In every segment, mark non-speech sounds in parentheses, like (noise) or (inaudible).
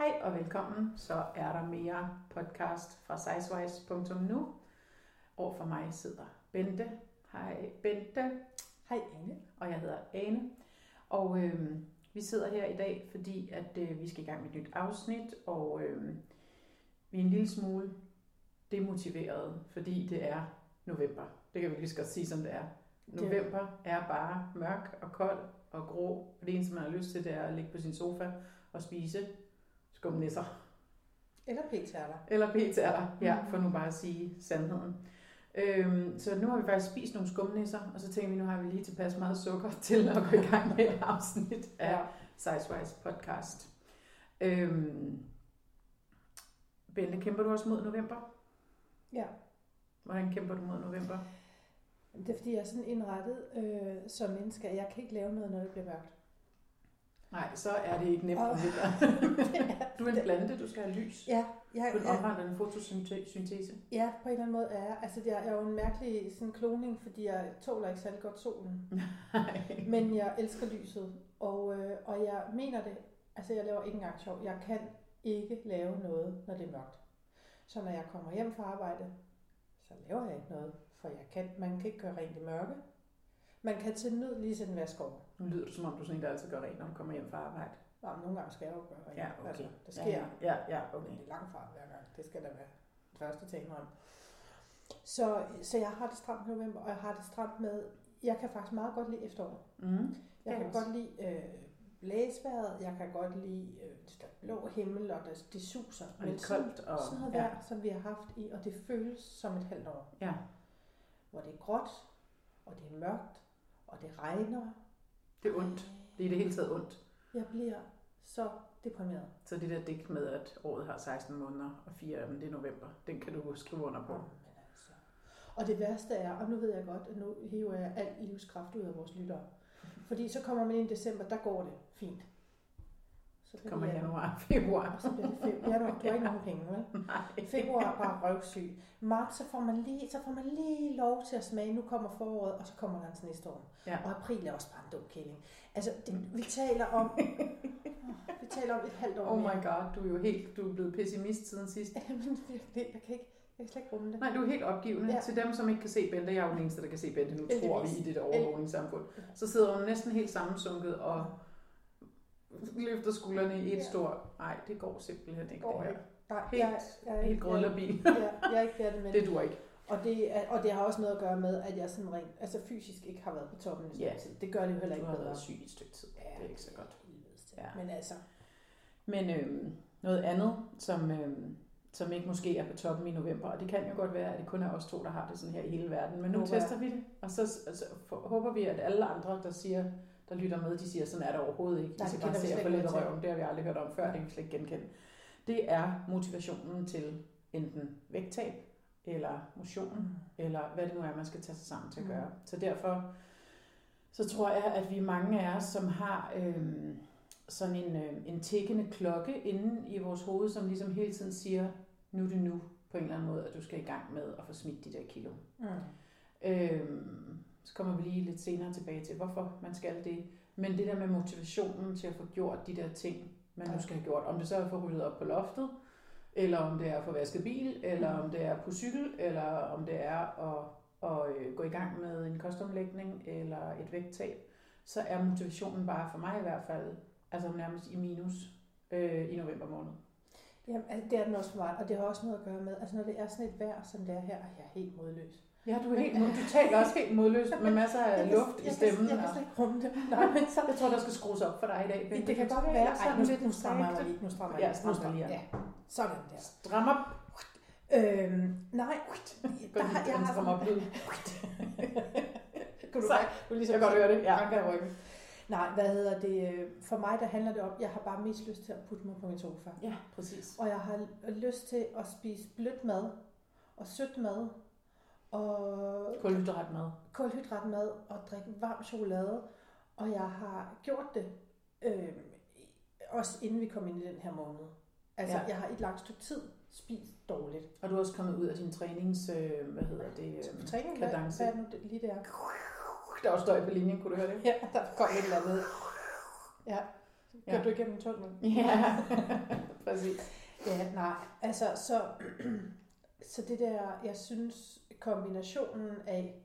Hej og velkommen. Så er der mere podcast fra sizewise.nu. Over for mig sidder Bente. Hej Bente. Hej Ane. Og jeg hedder Ane. Og øh, vi sidder her i dag, fordi at øh, vi skal i gang med et nyt afsnit, og øh, vi er en lille smule demotiveret, fordi det er november. Det kan vi lige så godt sige, som det er. November er bare mørk og kold og grå, og det eneste, man har lyst til, det er at ligge på sin sofa og spise skumnisser. Eller p-tærter. Eller p-tærter, ja, for nu bare at sige sandheden. Øhm, så nu har vi faktisk spist nogle skumnisser, og så tænker vi, nu har vi lige tilpas meget sukker (laughs) til at gå i gang med et afsnit af ja. Sizewise podcast. Øhm, Bente, kæmper du også mod november? Ja. Hvordan kæmper du mod november? Det er fordi, jeg er sådan indrettet øh, som menneske, at jeg kan ikke lave noget, når det bliver mørkt. Nej, så er det ikke nemt at (laughs) Du er en plante, du skal have lys. Ja. Jeg, du er en omvandrende fotosyntese. Ja, på en eller anden måde er jeg. Altså, jeg er jo en mærkelig sådan, kloning, fordi jeg tåler ikke særlig godt solen. (laughs) Men jeg elsker lyset, og, øh, og jeg mener det. Altså, jeg laver ikke engang sjov. Jeg kan ikke lave noget, når det er mørkt. Så når jeg kommer hjem fra arbejde, så laver jeg ikke noget, for jeg kan, man kan ikke gøre rent i mørke. Man kan til nød lige sætte en vask over. Nu lyder du som om, du sådan en, der altid gør rent, når du kommer hjem fra arbejde. Nå, nogle gange skal jeg jo gøre rent. Ja, okay. Altså, det sker. Ja, ja, ja okay. Det er langt fra hver gang. Det skal da være det første ting om. Så, så jeg har det stramt november, og jeg har det stramt med, jeg kan faktisk meget godt lide efterår. Mm. Jeg kan godt lide øh, blæsværet, jeg kan godt lide øh, der blå himmel, og det, det suser. Og det er koldt. Og, sådan noget ja. vejr, som vi har haft i, og det føles som et halvt år. Ja. Hvor det er gråt, og det er mørkt, og det regner. Det er ondt. Det er i det hele taget ondt. Jeg bliver så deprimeret. Så det der digt med, at året har 16 måneder, og fire af dem det er november, den kan du skrive under på. Altså. Og det værste er, og nu ved jeg godt, at nu hiver jeg al livskraft ud af vores lyttere. Fordi så kommer man ind i december, der går det fint. Så kommer januar, februar. Og så bliver det februar. Januar, du har ikke nogen penge, vel? (laughs) Nej. Februar er bare røvsyg. Marts, så får, man lige, så får man lige lov til at smage. Nu kommer foråret, og så kommer der en snestorm. Ja. Og april er også bare en dum kælling. Altså, det, vi taler om... (laughs) vi taler om et halvt år Oh my god, du er jo helt du er blevet pessimist siden sidst. Jamen, virkelig, jeg kan ikke... Jeg kan slet ikke rumme det. Nej, du er helt opgivende. Ja. Til dem, som ikke kan se Bente, jeg er jo den eneste, der kan se Bente nu, Heldigvis. tror vi, i det der overvågningssamfund. Så sidder hun næsten helt sammensunket og løfter skuldrene i et ja. stort... Nej, det går simpelthen ikke, går det her. Nej, helt, jeg, jeg, jeg, helt grødlerbil. Ja, jeg er ikke færdig med det. Det du ikke. Og det, er, og det har også noget at gøre med, at jeg sådan rent, altså fysisk ikke har været på toppen i ja. tid. Det gør det jo heller ikke bedre. Du har været syg i et stykke tid. Ja, det er ikke så godt. Ja. Men altså... Men øhm, noget andet, som, øhm, som ikke måske er på toppen i november, og det kan jo godt være, at det kun er os to, der har det sådan her i hele verden, men nu håber tester jeg. vi det, og så altså, for, håber vi, at alle andre, der siger, der lytter med, de siger, sådan er det overhovedet ikke. Nej, de det kan bare se for lidt røven, det har vi aldrig hørt om før, det kan vi slet ikke genkende. Det er motivationen til enten vægttab, eller motion, mm. eller hvad det nu er, man skal tage sig sammen til at gøre. Mm. Så derfor, så tror jeg, at vi er mange af os, som har øhm, sådan en, øh, en tækkende klokke inde i vores hoved, som ligesom hele tiden siger, nu er det nu, på en eller anden måde, at du skal i gang med at få smidt de der kilo. Mm. Øhm, så kommer vi lige lidt senere tilbage til, hvorfor man skal det. Men det der med motivationen til at få gjort de der ting, man nu skal have gjort. Om det så er at få ryddet op på loftet, eller om det er at få vasket bil, eller om det er på cykel, eller om det er at, at øh, gå i gang med en kostomlægning, eller et vægttab, så er motivationen bare for mig i hvert fald, altså nærmest i minus øh, i november måned. Jamen, altså, det er den også for mig, og det har også noget at gøre med, altså når det er sådan et vejr, som det er her, jeg er helt modløs. Ja, du, er helt, du taler også helt modløst med masser af luft kan, i stemmen. Jeg kan, jeg kan ikke rumme det. Nej, men så, jeg tror, der skal skrues op for dig i dag. Det, det kan godt være. Ej, nu, nu strammer jeg lige. Nu strammer jeg ja, strammer lige. Ja, sådan der. Stram op. Øhm, nej, der har jeg strammer op (laughs) Kunne du, så, du ligesom jeg kan godt høre det. Ja. Ja. ryggen. Nej, hvad hedder det? For mig der handler det om, jeg har bare mest lyst til at putte mig på min sofa. Ja, præcis. Og jeg har lyst til at spise blødt mad og sødt mad og kulhydratmad. Kulhydratmad og drikke varm chokolade. Og jeg har gjort det øh, også inden vi kom ind i den her måned. Altså, ja. jeg har et langt stykke tid spist dårligt. Og du er også kommet ud af din trænings, øh, hvad hedder det, øh, Træning. Hvad, hvad er nu det, lige der? Der var støj på linjen, kunne du høre det? Ja, der kom et eller andet. Ja. Kan ja. du igennem tunnelen? Ja, (laughs) præcis. Ja, nej. Altså, så, så det der, jeg synes, kombinationen af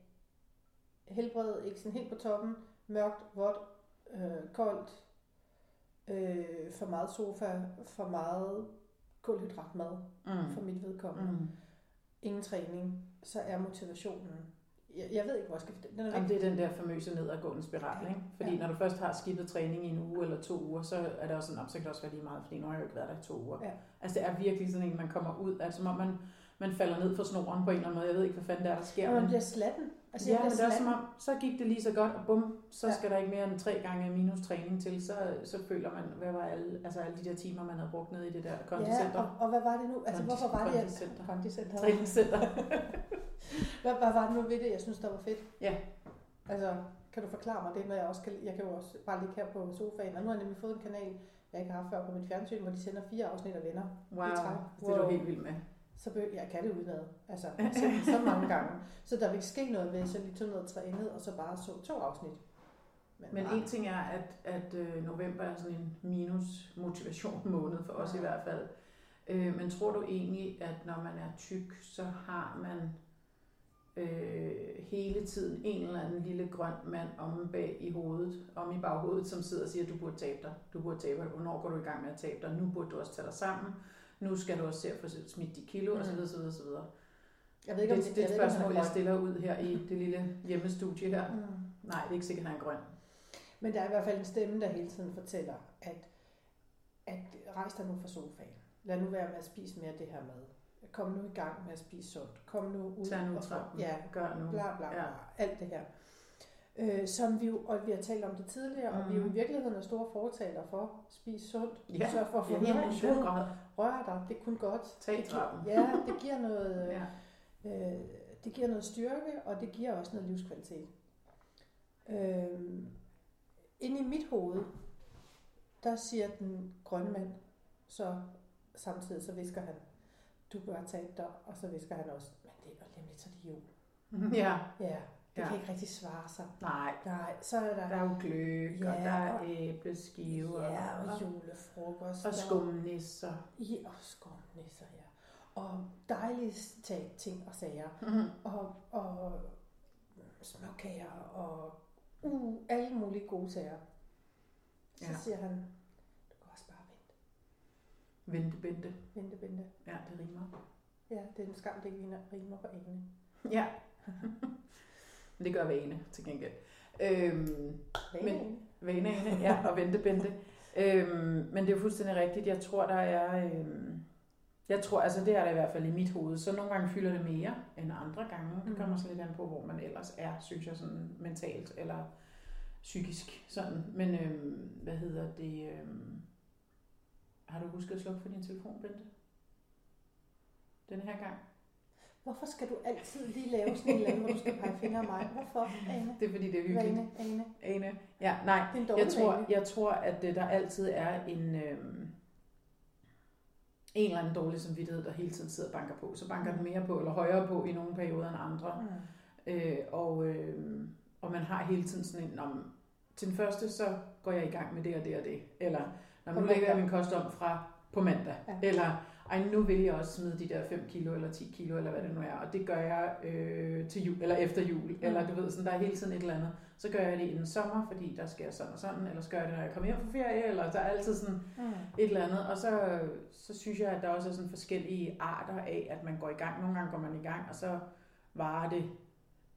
helbred, ikke sådan helt på toppen, mørkt, vådt, øh, koldt, øh, for meget sofa, for meget kulhydratmad mm. for mit vedkommende. Mm. Ingen træning, så er motivationen jeg, jeg ved ikke, hvor jeg skal... Den er Jamen, det er den der famøse nedadgående spiral, ja. ikke? Fordi ja. når du først har skibet træning i en uge eller to uger, så er det også sådan, så kan det også være lige meget, fordi nu har jeg jo ikke været der i to uger. Ja. Altså det er virkelig sådan en, man kommer ud af, som om man, man falder ned for snoren på en eller anden måde. Jeg ved ikke, hvad fanden det er, der sker. Ja, man bliver slatten. Altså, ja, men det er som om, så gik det lige så godt, og bum, så ja. skal der ikke mere end tre gange minus træning til, så, så føler man, hvad var alle, altså alle de der timer, man havde brugt ned i det der kondicenter. Ja, og, og hvad var det nu? Altså, hvorfor var det? Kondicenter. Kondicenter. Træningscenter. (laughs) hvad, hvad, var det nu ved det, jeg synes, der var fedt? Ja. Altså, kan du forklare mig det, når jeg også kan, jeg kan jo også bare ligge her på sofaen, og nu har jeg nemlig fået en kanal, jeg ikke har haft før på mit fjernsyn, hvor de sender fire afsnit af venner. Wow, det er du helt vild med så bør, jeg kan det udenad. Altså, så, så mange gange. Så der vil ikke ske noget ved, at jeg lige tog noget trænet, og så bare så to afsnit. Men, Men en ting er, at, at øh, november er sådan en minus motivation måned for os ja. i hvert fald. Øh, men tror du egentlig, at når man er tyk, så har man øh, hele tiden en eller anden lille grøn mand om bag i hovedet, om i baghovedet, som sidder og siger, at du burde tabe dig. Du burde tabe dig. Hvornår går du i gang med at tabe dig? Nu burde du også tage dig sammen nu skal du også se at få smidt de kilo, mm. osv. osv., osv. Jeg ved ikke, om det, det, det er et spørgsmål, jeg stiller ud her i det lille hjemmestudie her. Mm. Nej, det er ikke sikkert, han er grøn. Men der er i hvert fald en stemme, der hele tiden fortæller, at, at rejs dig nu fra sofaen. Lad nu være med at spise mere det her mad. Kom nu i gang med at spise sundt. Kom nu ud. Tag nu trappen. Ja, gør nu. Bla, bla, bla. Ja. Alt det her øh, som vi jo, og vi har talt om det tidligere, mm. og vi er jo i mm. virkeligheden er store fortaler for, spis sundt, ja. sørg for at få ja, motion, rør dig, det er kun godt. Tag trappen. Ja, det giver noget, (laughs) ja. øh, det giver noget styrke, og det giver også noget livskvalitet. Øh, inde i mit hoved, der siger den grønne mand, så samtidig så visker han, du bør tabe dig, og så visker han også, men det er nemlig så det jul. (laughs) Ja. Ja, det ja. kan ikke rigtig svare sig. Nej. Nej, så er der... Der er jo gløk, ja, og der er æbleskiver. Ja, og, og julefrokost. Og skumnisser. Ja, og skumnisser, ja. Og dejlige ting og sager. Mm-hmm. Og, og småkager og uh, alle mulige gode sager. Så ja. siger han, du kan også bare vente. Vente, bente. Vente, bente. Ja, det rimer. Ja, det er en skam, det ikke rimer på ene. Ja. (laughs) Men det gør Vane til gengæld. Øhm, Vane. Men, Vane, ja, og Vente Bente. Øhm, men det er jo fuldstændig rigtigt. Jeg tror, der er... Øhm, jeg tror, altså det er der i hvert fald i mit hoved. Så nogle gange fylder det mere end andre gange. Det kommer så lidt an på, hvor man ellers er, synes jeg, sådan mentalt eller psykisk. Sådan. Men øhm, hvad hedder det? Øhm, har du husket at slukke for din telefon, Bente? Den her gang? Hvorfor skal du altid lige lave sådan en eller anden, hvor du skal pege fingre af mig? Hvorfor, Ane? Det er fordi, det er hyggeligt. Ane, Ane. Ane. Ja, nej. Jeg tror, jeg tror, at der altid er en, øhm, en eller anden dårlig samvittighed, der hele tiden sidder og banker på. Så banker den mere på, eller højere på i nogle perioder end andre. Mm. Øh, og, øh, og man har hele tiden sådan en, om, til den første, så går jeg i gang med det og det og det. Eller, når nu lægger jeg min kost om fra på mandag. Ja. Eller, ej, nu vil jeg også smide de der 5 kilo eller 10 kilo, eller hvad det nu er, og det gør jeg øh, til jul, eller efter jul, mm. eller du ved, sådan, der er hele tiden et eller andet. Så gør jeg det inden sommer, fordi der sker sådan og sådan, eller så gør jeg det, når jeg kommer hjem fra ferie, eller der er altid sådan mm. et eller andet. Og så, så synes jeg, at der også er sådan forskellige arter af, at man går i gang. Nogle gange går man i gang, og så varer det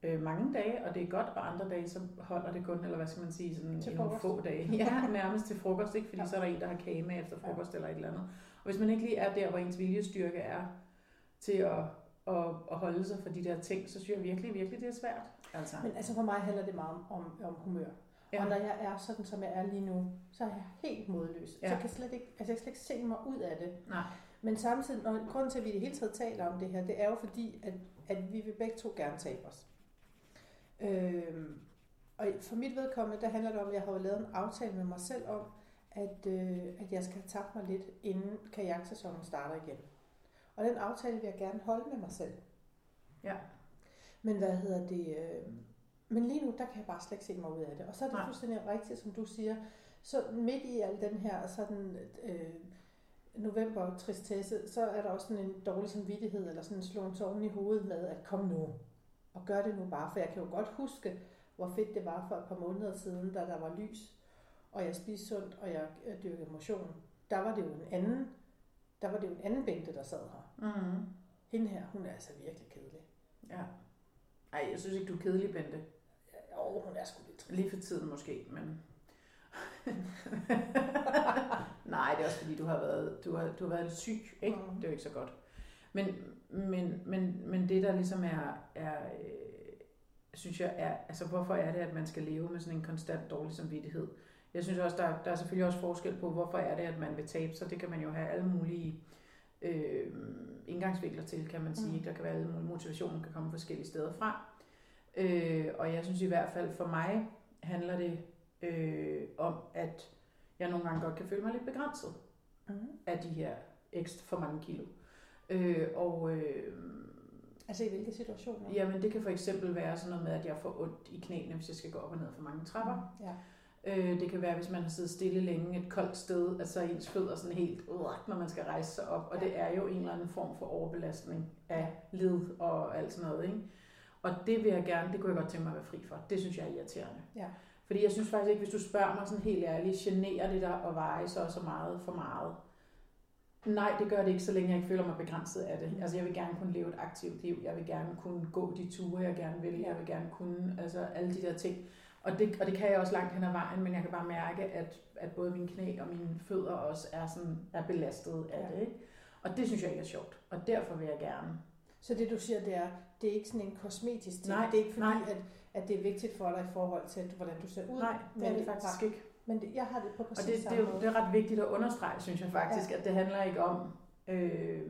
øh, mange dage, og det er godt, og andre dage, så holder det kun, eller hvad skal man sige, sådan til nogle få dage. Ja, (laughs) nærmest til frokost, ikke? fordi ja. så er der en, der har kage med efter frokost ja. eller et eller andet. Hvis man ikke lige er der, hvor ens viljestyrke er til at, at, at holde sig for de der ting, så synes jeg virkelig, virkelig, det er svært. Altså. Men altså for mig handler det meget om, om humør. Ja. Og når jeg er sådan, som jeg er lige nu, så er jeg helt modløs. Ja. Så jeg kan slet ikke, altså jeg kan slet ikke se mig ud af det. Nej. Men samtidig, og grunden til, at vi i det hele taget taler om det her, det er jo fordi, at, at vi vil begge to gerne tabe os. Øhm, og for mit vedkommende, der handler det om, at jeg har lavet en aftale med mig selv om, at, øh, at jeg skal have tabt mig lidt, inden kajaksæsonen starter igen. Og den aftale vil jeg gerne holde med mig selv. Ja. Men hvad hedder det? Øh, men lige nu, der kan jeg bare slet ikke se mig ud af det. Og så er det Nej. fuldstændig rigtigt, som du siger, så midt i al den her sådan øh, november tristesse, så er der også sådan en dårlig samvittighed, eller sådan en slåen tårn i hovedet med, at kom nu, og gør det nu bare, for jeg kan jo godt huske, hvor fedt det var for et par måneder siden, da der var lys, og jeg spiste sundt, og jeg dyrkede motion. Der var det jo en anden, der var det jo en anden Bente, der sad her. Mm. Hende her, hun er altså virkelig kedelig. Ja. Ej, jeg synes ikke, du er kedelig, Bente. Jo, hun er sgu lidt Lige for tiden måske, men... (laughs) Nej, det er også fordi, du har været, du har, du har været syg, ikke? Mm. Det er jo ikke så godt. Men, men, men, men det, der ligesom er, er øh, synes jeg, er, altså hvorfor er det, at man skal leve med sådan en konstant dårlig samvittighed? Jeg synes også, der, der er selvfølgelig også forskel på, hvorfor er det, at man vil tabe sig. Det kan man jo have alle mulige øh, indgangsvinkler til, kan man sige. Mm. Der kan være alle mulige motivationer, kan komme forskellige steder fra. Øh, og jeg synes i hvert fald, for mig handler det øh, om, at jeg nogle gange godt kan føle mig lidt begrænset mm. af de her ekstra for mange kilo. Øh, og øh, Altså i hvilke situationer? jamen, det kan for eksempel være sådan noget med, at jeg får ondt i knæene, hvis jeg skal gå op og ned for mange trapper. Mm. Ja. Øh, det kan være, hvis man har siddet stille længe et koldt sted, altså ens fødder sådan helt, øh, når man skal rejse sig op. Og det er jo en eller anden form for overbelastning af led og alt sådan noget. Ikke? Og det vil jeg gerne, det kunne jeg godt tænke mig at være fri for. Det synes jeg er irriterende. Ja. Fordi jeg synes faktisk ikke, hvis du spørger mig sådan helt ærligt, generer det dig at veje så og så meget for meget? Nej, det gør det ikke, så længe jeg ikke føler mig begrænset af det. Altså jeg vil gerne kunne leve et aktivt liv. Jeg vil gerne kunne gå de ture, jeg gerne vil. Jeg vil gerne kunne, altså alle de der ting. Og det, og det kan jeg også langt hen ad vejen, men jeg kan bare mærke, at, at både mine knæ og mine fødder også er, sådan, er belastet af Ja. det. Ikke? Og det synes jeg ikke er sjovt. Og derfor vil jeg gerne. Så det du siger, det er, det er ikke sådan en kosmetisk ting. Nej, det er ikke fordi, nej. at, at det er vigtigt for dig i forhold til, hvordan du ser ud. Nej, det er det faktisk ikke. Men det, jeg har det på præcis Og det, det, samme er jo, måde. det er ret vigtigt at understrege, synes jeg faktisk, ja. at det handler ikke om, øh,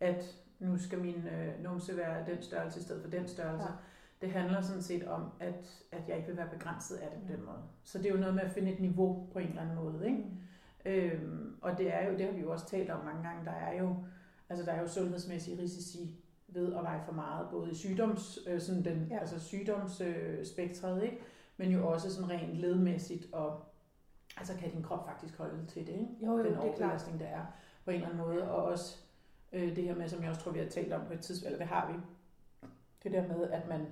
at nu skal min øh, numse være den størrelse i stedet for den størrelse. Ja. Det handler sådan set om, at, at jeg ikke vil være begrænset af det på den måde. Så det er jo noget med at finde et niveau på en eller anden måde. Ikke? Øhm, og det er jo, det har vi jo også talt om mange gange, der er jo, altså der er jo sundhedsmæssige risici ved at veje for meget, både i sygdoms, øh, sådan den, Ja. altså sygdomsspektret, øh, ikke? men jo også sådan rent ledmæssigt, og altså kan din krop faktisk holde til det, ikke? Jo, jo, den er overbelastning, der er på en eller anden måde, og også øh, det her med, som jeg også tror, vi har talt om på et tidspunkt, eller det har vi, det der med, at man,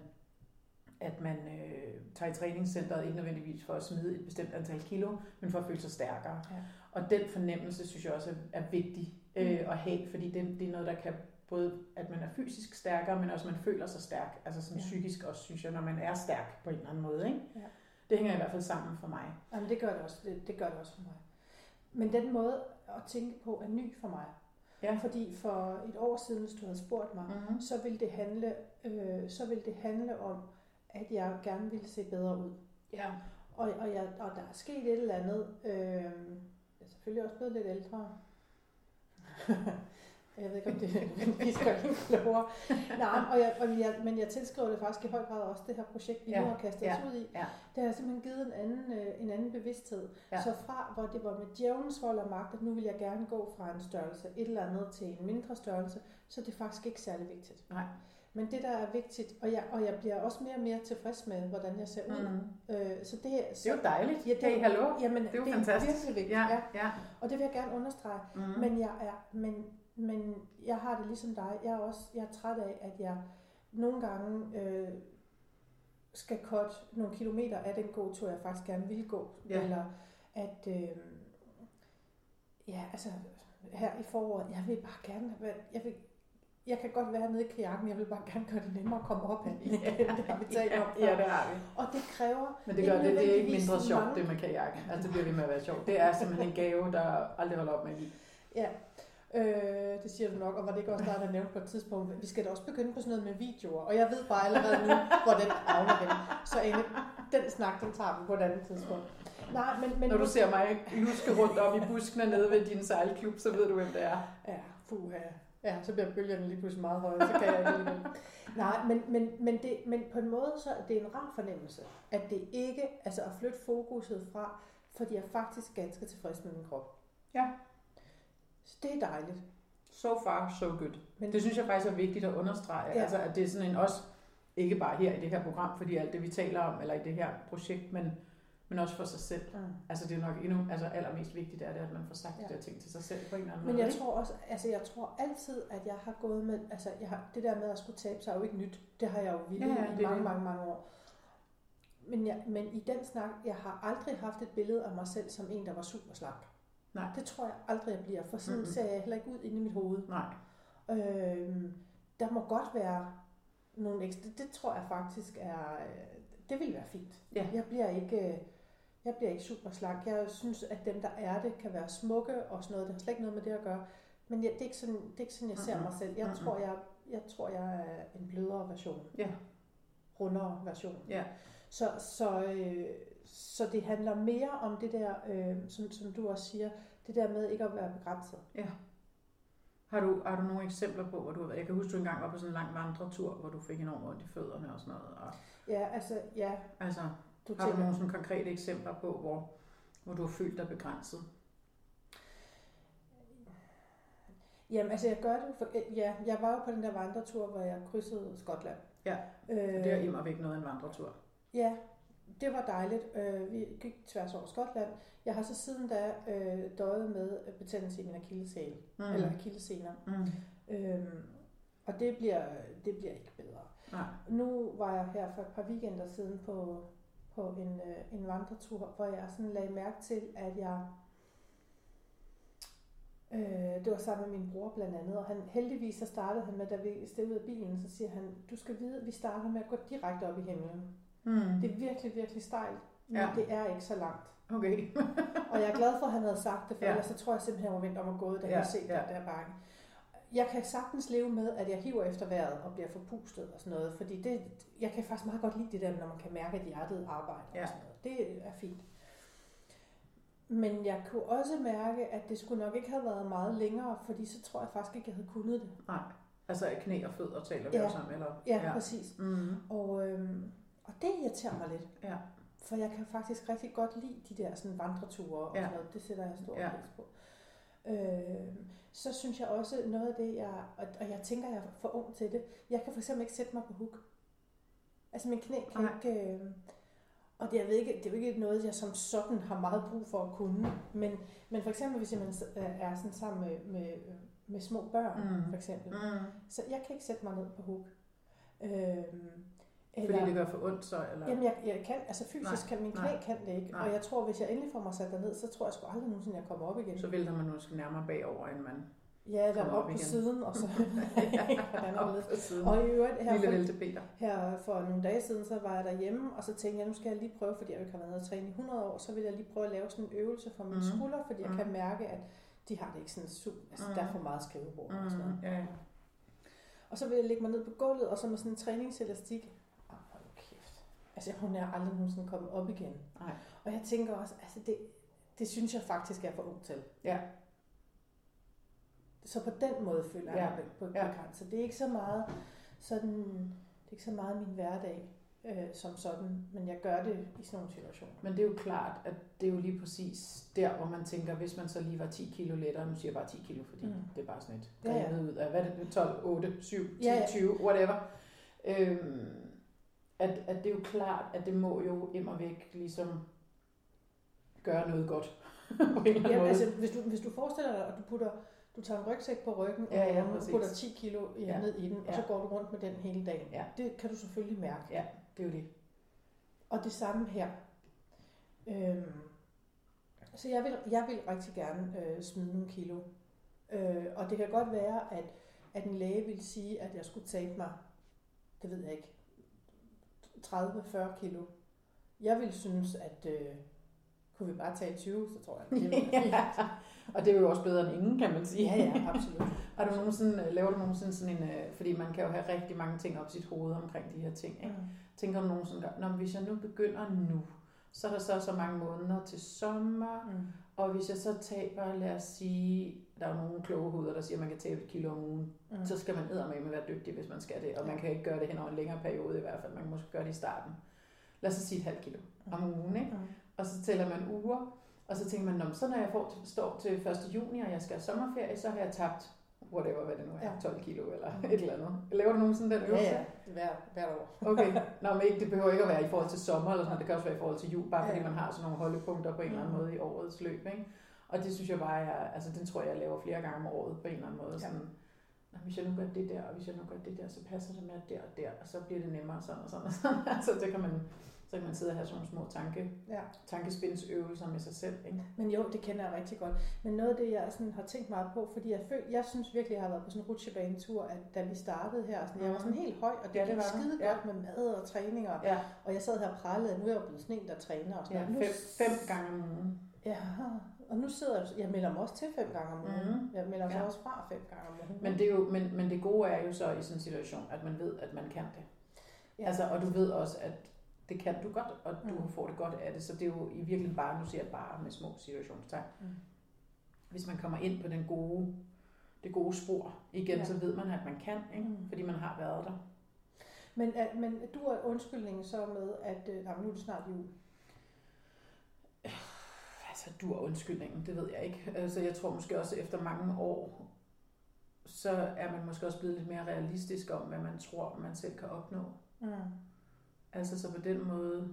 at man øh, tager i træningscenteret, ikke nødvendigvis for at smide et bestemt antal kilo, men for at føle sig stærkere. Ja. Og den fornemmelse, synes jeg også er, er vigtig øh, at have, fordi det, det er noget, der kan både, at man er fysisk stærkere, men også at man føler sig stærk, altså sådan ja. psykisk også, synes jeg, når man er stærk på en eller anden måde. Ikke? Ja. Det hænger i hvert fald sammen for mig. Jamen, det gør det også. Det, det gør det også for mig. Men den måde at tænke på er ny for mig. Ja. Fordi for et år siden, hvis du havde spurgt mig, Mm-hmm. så ville det handle, øh, så ville det handle om, at jeg gerne ville se bedre ud. Ja. Og, og, jeg, og der er sket et eller andet. Øh, jeg er selvfølgelig også blevet lidt ældre. (laughs) jeg ved ikke, om det er nødvendigvis gør en klogere. Nej, og jeg, og jeg, men jeg tilskriver det faktisk i høj grad også det her projekt, vi Ja, nu har kastet ja, os ud i. ja. Det har simpelthen givet en anden, øh, en anden bevidsthed. Ja. Så fra, hvor det var med djævelens vold og magt, at nu vil jeg gerne gå fra en størrelse et eller andet til en mindre størrelse, så er det faktisk ikke særlig vigtigt. Nej. Men det, der er vigtigt, og jeg, og jeg bliver også mere og mere tilfreds med, hvordan jeg ser ud. Mm. Øh, så det, så, Det er jo dejligt. Ja, det, hey, hallo. Jamen, Det er jo det fantastisk. er virkelig vigtigt. Ja, Ja. ja. Og det vil jeg gerne understrege. Mm. Men jeg er, men, men jeg har det ligesom dig. Jeg er også jeg er træt af, at jeg nogle gange øh, skal cutte nogle kilometer af den gåtur, jeg faktisk gerne vil gå. Ja. Eller at, øh, ja, altså her i foråret, jeg vil bare gerne, jeg vil, jeg kan godt være nede i kajakken, jeg vil bare gerne gøre det nemmere at komme op ad (laughs) den igen. Det har vi talt om ja, ja, før. det har vi. Og det kræver, Men det gør det, det er ikke mindre sjovt, mange- det med kajakken. Altså, det bliver ved med at være sjovt. Det er simpelthen en gave, der aldrig holder op med at. Ja, øh, det siger du nok, og var det ikke også dig, der nævnte på et tidspunkt, vi skal da også begynde på sådan noget med videoer, og jeg ved bare allerede nu, hvor den havner hen. Så Anne, den snak, den tager vi på et andet tidspunkt. Nej, men... men Når du ser mig luske rundt om i buskene nede ved din sejlklub, så ved du, hvem det er. Ja, puha. Ja, så bliver bølgerne lige pludselig meget høje, så kan jeg ikke. (laughs) Nej, men, men, men, det, men på en måde, så er det en rar fornemmelse, at det ikke, altså at flytte fokuset fra, fordi jeg er faktisk ganske tilfreds med min krop. Ja. Så det er dejligt. So far, so good. Men Det synes jeg faktisk er vigtigt at understrege. Ja. Altså, at det er sådan en også, ikke bare her i det her program, fordi alt det, vi taler om, eller i det her projekt, men, men også for sig selv. Mm. Altså det er nok endnu, altså allermest vigtigt er det, at man får sagt ja. de der ting til sig selv på en eller anden Men måde. jeg ikke? tror også, altså jeg tror altid, at jeg har gået med, altså jeg har, det der med at skulle tabe sig er jo ikke nyt. Det har jeg jo vildt Ja, ja, i mange, det. mange, mange år. Men, jeg, men i den snak, jeg har aldrig haft et billede af mig selv som en, der var super slank. Nej. Det tror jeg aldrig, jeg bliver, for sådan mm-hmm. ser jeg heller ikke ud inde i mit hoved. Nej, Øhm, der må godt være nogle ekstra, det, det tror jeg faktisk er, øh, det vil være fint. Ja. Jeg bliver ikke, øh, jeg bliver ikke super slank. Jeg synes, at dem, der er det, kan være smukke og sådan noget. Det har slet ikke noget med det at gøre. Men jeg, det, er ikke sådan, det er ikke sådan, jeg ser mig selv. Jeg tror, jeg, jeg tror, jeg er en blødere version. Ja. Rundere version. Ja. Så, så, øh, så det handler mere om det der, øh, som, som du også siger, det der med ikke at være begrænset. Har du, har du nogle eksempler på, hvor du har været? Jeg kan huske, du engang var på sådan en lang vandretur, hvor du fik enormt ondt i fødderne og sådan noget. Og, Ja, altså, ja, altså, du har du nogle sådan konkrete eksempler på, hvor, hvor du har følt dig begrænset? Jamen, altså jeg gør det, for, øh, ja, jeg var jo på den der vandretur, hvor jeg krydsede Skotland. Ja, øh, Det er immer væk noget af en vandretur. Ja, det var dejligt. Øh, vi gik tværs over Skotland. Jeg har så siden da øh, døjet med betændelse i min akilleshæl, Mm. eller akillessener. Mm. Øhm, og det bliver, det bliver ikke bedre. Nej. Nu var jeg her for et par weekender siden på, på en, øh, en vandretur, hvor jeg sådan lagde mærke til, at jeg... Øh, det var sammen med min bror blandt andet, og han, heldigvis så startede han med, da vi steg ud af bilen, så siger han, du skal vide, at vi starter med at gå direkte op i himlen. Mm. Det er virkelig, virkelig stejlt, men Ja. det er ikke så langt. Okay. (laughs) Og jeg er glad for, at han havde sagt det, for Ja. ja. så tror jeg simpelthen, at jeg var vendt om at gå, da Ja, jeg set ja. den der bakke. Jeg kan sagtens leve med, at jeg hiver efter vejret og bliver forpustet og sådan noget, fordi det, jeg kan faktisk meget godt lide det der, når man kan mærke, at hjertet arbejder Ja. og sådan noget. Det er fint. Men jeg kunne også mærke, at det skulle nok ikke have været meget længere, fordi så tror jeg faktisk ikke, jeg havde kunnet det. Nej. Altså knæ og fødder taler vi Ja. også om, eller? Ja, ja. præcis. Mm. Og, øhm, og det irriterer mig lidt. Ja. For jeg kan faktisk rigtig godt lide de der sådan vandreture og Ja. sådan noget. Det sætter jeg stor Ja. pris på. Øh, så synes jeg også noget af det, jeg, og, og jeg tænker, jeg er for ung til det. Jeg kan for eksempel ikke sætte mig på hook. Altså min knæ kan Nej. ikke... Øh, og det er, jo ikke, det er jo ikke noget, jeg som sådan har meget brug for at kunne. Men, men for eksempel, hvis jeg øh, er sådan sammen med, med, med små børn, Mm. for eksempel. Mm. Så jeg kan ikke sætte mig ned på hook. Øhm, Fordi det gør for ondt så, eller? Jamen, jeg, jeg kan, altså fysisk Nej, kan min knæ nej, kan det ikke. nej. Og jeg tror, hvis jeg endelig får mig sat derned, så tror jeg sgu aldrig nogensinde, jeg kommer op igen. Så vælter man måske nærmere bagover, end man ja, der op, op på igen. siden, og så (laughs) hvordan op på siden. Og i øvrigt, her Lille for, her for nogle dage siden, så var jeg derhjemme, og så tænkte jeg, nu skal jeg lige prøve, fordi jeg ikke har været nede og træne i 100 år, så vil jeg lige prøve at lave sådan en øvelse for mine Mhm. skuldre, fordi jeg kan mærke, at de har det ikke sådan super, altså Mhm. der er for meget skrivebord og sådan noget. Mm. Ja. Og så vil jeg lægge mig ned på gulvet, og så med sådan en træningselastik. Åh, hold nu kæft. Altså, hun er aldrig nogensinde kommet op igen. Nej. Og jeg tænker også, altså det, det synes jeg faktisk er for ung til. Ja. Så på den måde føler jeg Ja. på, på Ja. begrænset. Det er ikke så meget sådan, det er ikke så meget min hverdag øh, som sådan, men jeg gør det i sådan nogle situationer. Men det er jo klart, at det er jo lige præcis der, hvor man tænker, hvis man så lige var 10 kilo lettere, nu siger jeg bare 10 kilo, fordi mm. Det er bare sådan et Ja, ja. ud af, hvad er det, 12, 8, 7, 10, Ja, ja. 20, whatever. Øhm, at, at det er jo klart, at det må jo immer væk ligesom gøre noget godt. (laughs) på en Ja, måde. altså, hvis du, hvis du forestiller dig, at du putter du tager en rygsæk på ryggen, Ja, ja, og putter 10 kilo ja, ned i den, og Ja. så går du rundt med den hele dagen. Ja. Det kan du selvfølgelig mærke. Ja, det er jo det. Og det samme her. Øhm, så jeg vil, jeg vil rigtig gerne øh, smide nogle kilo. Øh, og det kan godt være, at, at en læge vil sige, at jeg skulle tabe mig, det ved jeg ikke, 30-40 kilo. Jeg vil synes, at øh, kunne vi bare tage 20, så tror jeg, det ville (laughs) ja. Og det er jo også bedre end ingen, kan man sige. Ja, ja, absolut. (laughs) Har du nogensinde, laver du nogensinde sådan en, øh, fordi man kan jo have rigtig mange ting op i sit hoved omkring de her ting, ikke? Mm. Tænker du nogensinde, Nå, hvis jeg nu begynder nu, så er der så så mange måneder til sommer, Mm. og hvis jeg så taber, lad os sige, der er nogle kloge hoveder, der siger, at man kan tabe et kilo om ugen, Mm. så skal man eddermame være dygtig, hvis man skal det, og man kan ikke gøre det hen over en længere periode i hvert fald, man kan måske gøre det i starten. Lad os så sige et halvt kilo om ugen, ikke? Mm. Og så tæller man uger, og så tænker man, "Nå, men så når jeg får, står til 1. juni, og jeg skal have sommerferie, så har jeg tabt whatever, hvad det nu er, Ja. 12 kilo eller (laughs) et eller andet. Laver du nogensinde den Ja, øvelse? ja, hver, hvert år. Okay, (laughs) Nå, men ikke, det behøver ikke at være i forhold til sommer eller sådan. Det kan også være i forhold til jul, bare fordi Ja. man har sådan nogle holdepunkter på en eller anden Mhm. måde i årets løb. Ikke? Og det synes jeg bare er, altså den tror jeg, jeg laver flere gange om året på en eller anden måde. Ja. Sådan, "Nå, hvis jeg nu gør det der, og hvis jeg nu gør det der, så passer det med der og der, og så bliver det nemmere sådan og sådan og sådan. (laughs) altså det kan man, så kan man sidde og have sådan nogle små tanke, Ja. tankespindsøvelser med sig selv. Ikke? Men jo, det kender jeg rigtig godt. Men noget af det, jeg sådan har tænkt meget på, fordi jeg, føl, jeg synes virkelig, jeg har været på sådan en rutsjebanetur, at da vi startede her, sådan, jeg var sådan helt høj, og det, Ja, det var skide Ja. godt med mad og træning, og, Ja, og jeg sad her og prallede, at nu er jeg blevet sådan en, der træner og sådan ja. Nu fem, fem gange om ugen. Ja, og nu sidder jeg, jeg melder mig også til fem gange om ugen. Mhm. Jeg melder mig Ja. også fra fem gange om ugen. Men det, er jo, men, men det gode er jo så i sådan en situation, at man ved, at man kan det. ja. Altså, og du ved også, at det kan du godt, og du Mm. får det godt af det. Så det er jo i virkeligheden bare, nu siger jeg bare med små situationstegn. Mm. Hvis man kommer ind på den gode, det gode spor igen, Ja. så ved man, at man kan, ikke? Mm. fordi man har været der. Men, at, men du er undskyldningen så med, at øh, nu er det snart jul. Altså, du er undskyldningen, det ved jeg ikke. Altså, jeg tror måske også, efter mange år, så er man måske også blevet lidt mere realistisk om, hvad man tror, man selv kan opnå. Mm. Altså, så på den måde